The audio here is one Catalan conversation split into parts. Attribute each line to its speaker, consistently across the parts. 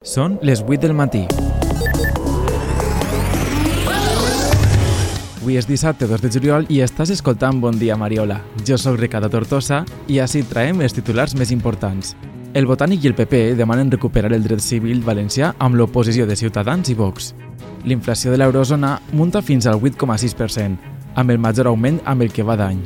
Speaker 1: Són les 8 del matí. Avui és dissabte 2 de juliol i estàs escoltant Bon dia Mariola. Jo sóc Ricardo Tortosa i així traiem els titulars més importants. El Botànic i el PP demanen recuperar el dret civil valencià amb l'oposició de Ciutadans i Vox. L'inflació de l'eurozona munta fins al 8,6%, amb el major augment amb el que va d'any.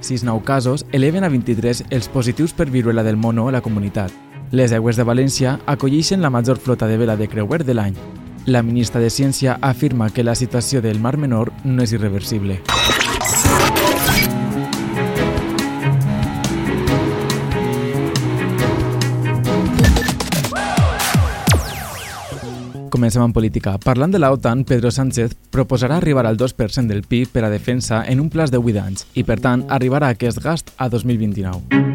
Speaker 1: Sis nou casos eleven a 23 els positius per viruela del mono a la comunitat. Les aigües de València acolleixen la major flota de vela de creuer de l'any. La ministra de Ciència afirma que la situació del Mar Menor no és irreversible. Comencem amb política. Parlant de la OTAN, Pedro Sánchez proposarà arribar al 2% del PIB per a defensa en un plaç de 8 anys i, per tant, arribarà a aquest gast a 2029.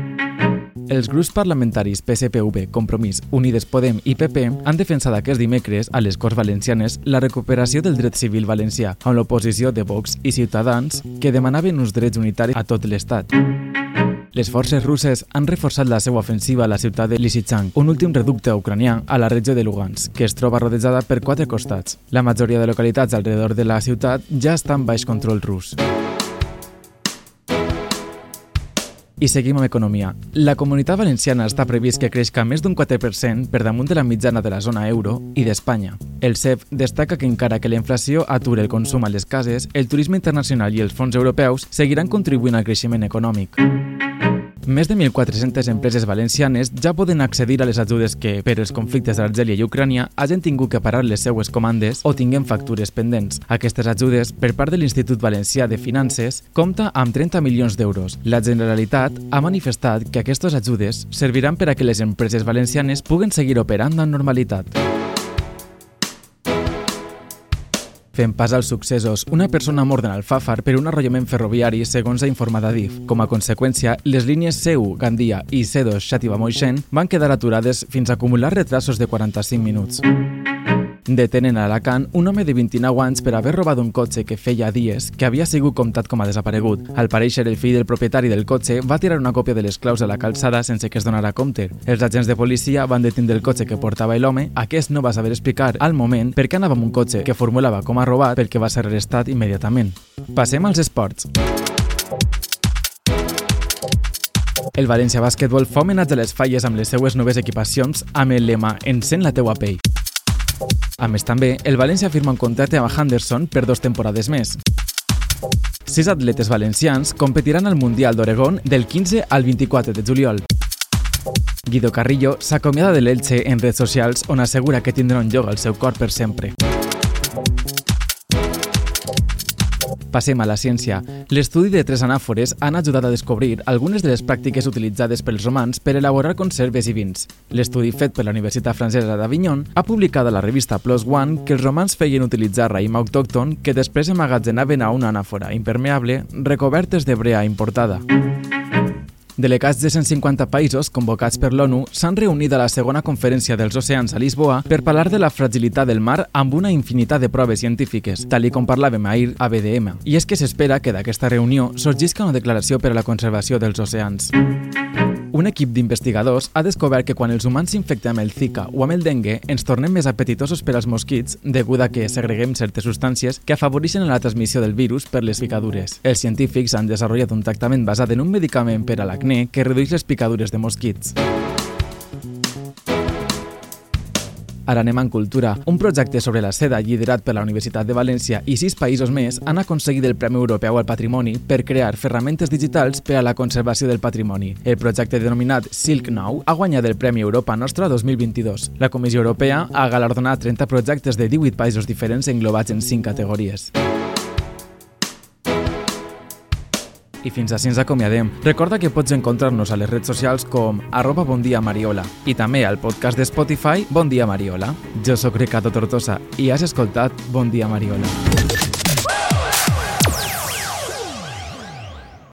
Speaker 1: Els grups parlamentaris PSPV, Compromís, Unides Podem i PP han defensat aquest dimecres a les Corts Valencianes la recuperació del dret civil valencià amb l'oposició de Vox i Ciutadans que demanaven uns drets unitaris a tot l'Estat. Les forces russes han reforçat la seva ofensiva a la ciutat de Lysychansk, un últim reducte ucranià a la regió de Lugansk, que es troba rodejada per quatre costats. La majoria de localitats alrededor de la ciutat ja estan baix control rus. I seguim amb economia. La comunitat valenciana està previst que creixca més d'un 4% per damunt de la mitjana de la zona euro i d'Espanya. El CEF destaca que encara que la inflació ature el consum a les cases, el turisme internacional i els fons europeus seguiran contribuint al creixement econòmic. Més de 1.400 empreses valencianes ja poden accedir a les ajudes que, per els conflictes d'Argèlia i Ucrània, hagin tingut que parar les seues comandes o tinguen factures pendents. Aquestes ajudes, per part de l'Institut Valencià de Finances, compta amb 30 milions d'euros. La Generalitat ha manifestat que aquestes ajudes serviran per a que les empreses valencianes puguen seguir operant amb normalitat. Fem pas als successos. Una persona mort en Alfàfar per un arrollament ferroviari, segons ha informat Adif. Com a conseqüència, les línies C1, Gandia i C2, Xàtiva-Moixent van quedar aturades fins a acumular retrasos de 45 minuts. Detenen a Alacant un home de 29 anys per haver robat un cotxe que feia dies que havia sigut comptat com a desaparegut. Al pareixer, el fill del propietari del cotxe va tirar una còpia de les claus a la calçada sense que es donara compte. Els agents de policia van detindre el cotxe que portava l'home. Aquest no va saber explicar al moment per què anava amb un cotxe que formulava com a robat pel que va ser arrestat immediatament. Passem als esports. El València Bàsquetbol fa homenatge a les falles amb les seues noves equipacions amb el lema Encén la teua pell. A més també, el València firma un contracte amb Henderson per dos temporades més. Sis atletes valencians competiran al Mundial d'Oregon del 15 al 24 de juliol. Guido Carrillo s'acomiada de l'Elche en redes socials on assegura que tindrà un lloc al seu cor per sempre. Passem a la ciència. L'estudi de tres anàfores han ajudat a descobrir algunes de les pràctiques utilitzades pels romans per elaborar conserves i vins. L'estudi fet per la Universitat Francesa d'Avignon ha publicat a la revista Plus One que els romans feien utilitzar raïm autòcton que després emmagazenaven a una anàfora impermeable recobertes de brea importada. Delegats de 150 països convocats per l'ONU s'han reunit a la segona conferència dels oceans a Lisboa per parlar de la fragilitat del mar amb una infinitat de proves científiques, tal com parlàvem ahir a BDM. I és que s'espera que d'aquesta reunió sorgisca una declaració per a la conservació dels oceans. Un equip d'investigadors ha descobert que quan els humans s'infecten amb el Zika o amb el dengue ens tornem més apetitosos per als mosquits degut a que segreguem certes substàncies que afavoreixen la transmissió del virus per les picadures. Els científics han desenvolupat un tractament basat en un medicament per a l'acné que redueix les picadures de mosquits. Ara anem en cultura. Un projecte sobre la seda liderat per la Universitat de València i sis països més han aconseguit el Premi Europeu al Patrimoni per crear ferramentes digitals per a la conservació del patrimoni. El projecte denominat Silk Now ha guanyat el Premi Europa Nostra 2022. La Comissió Europea ha galardonat 30 projectes de 18 països diferents englobats en 5 categories. I fins així ens acomiadem. Recorda que pots encontrar-nos a les redes socials com arroba bondiamariola i també al podcast de Spotify Bon Dia Mariola. Jo sóc Ricardo Tortosa i has escoltat Bon Dia Mariola.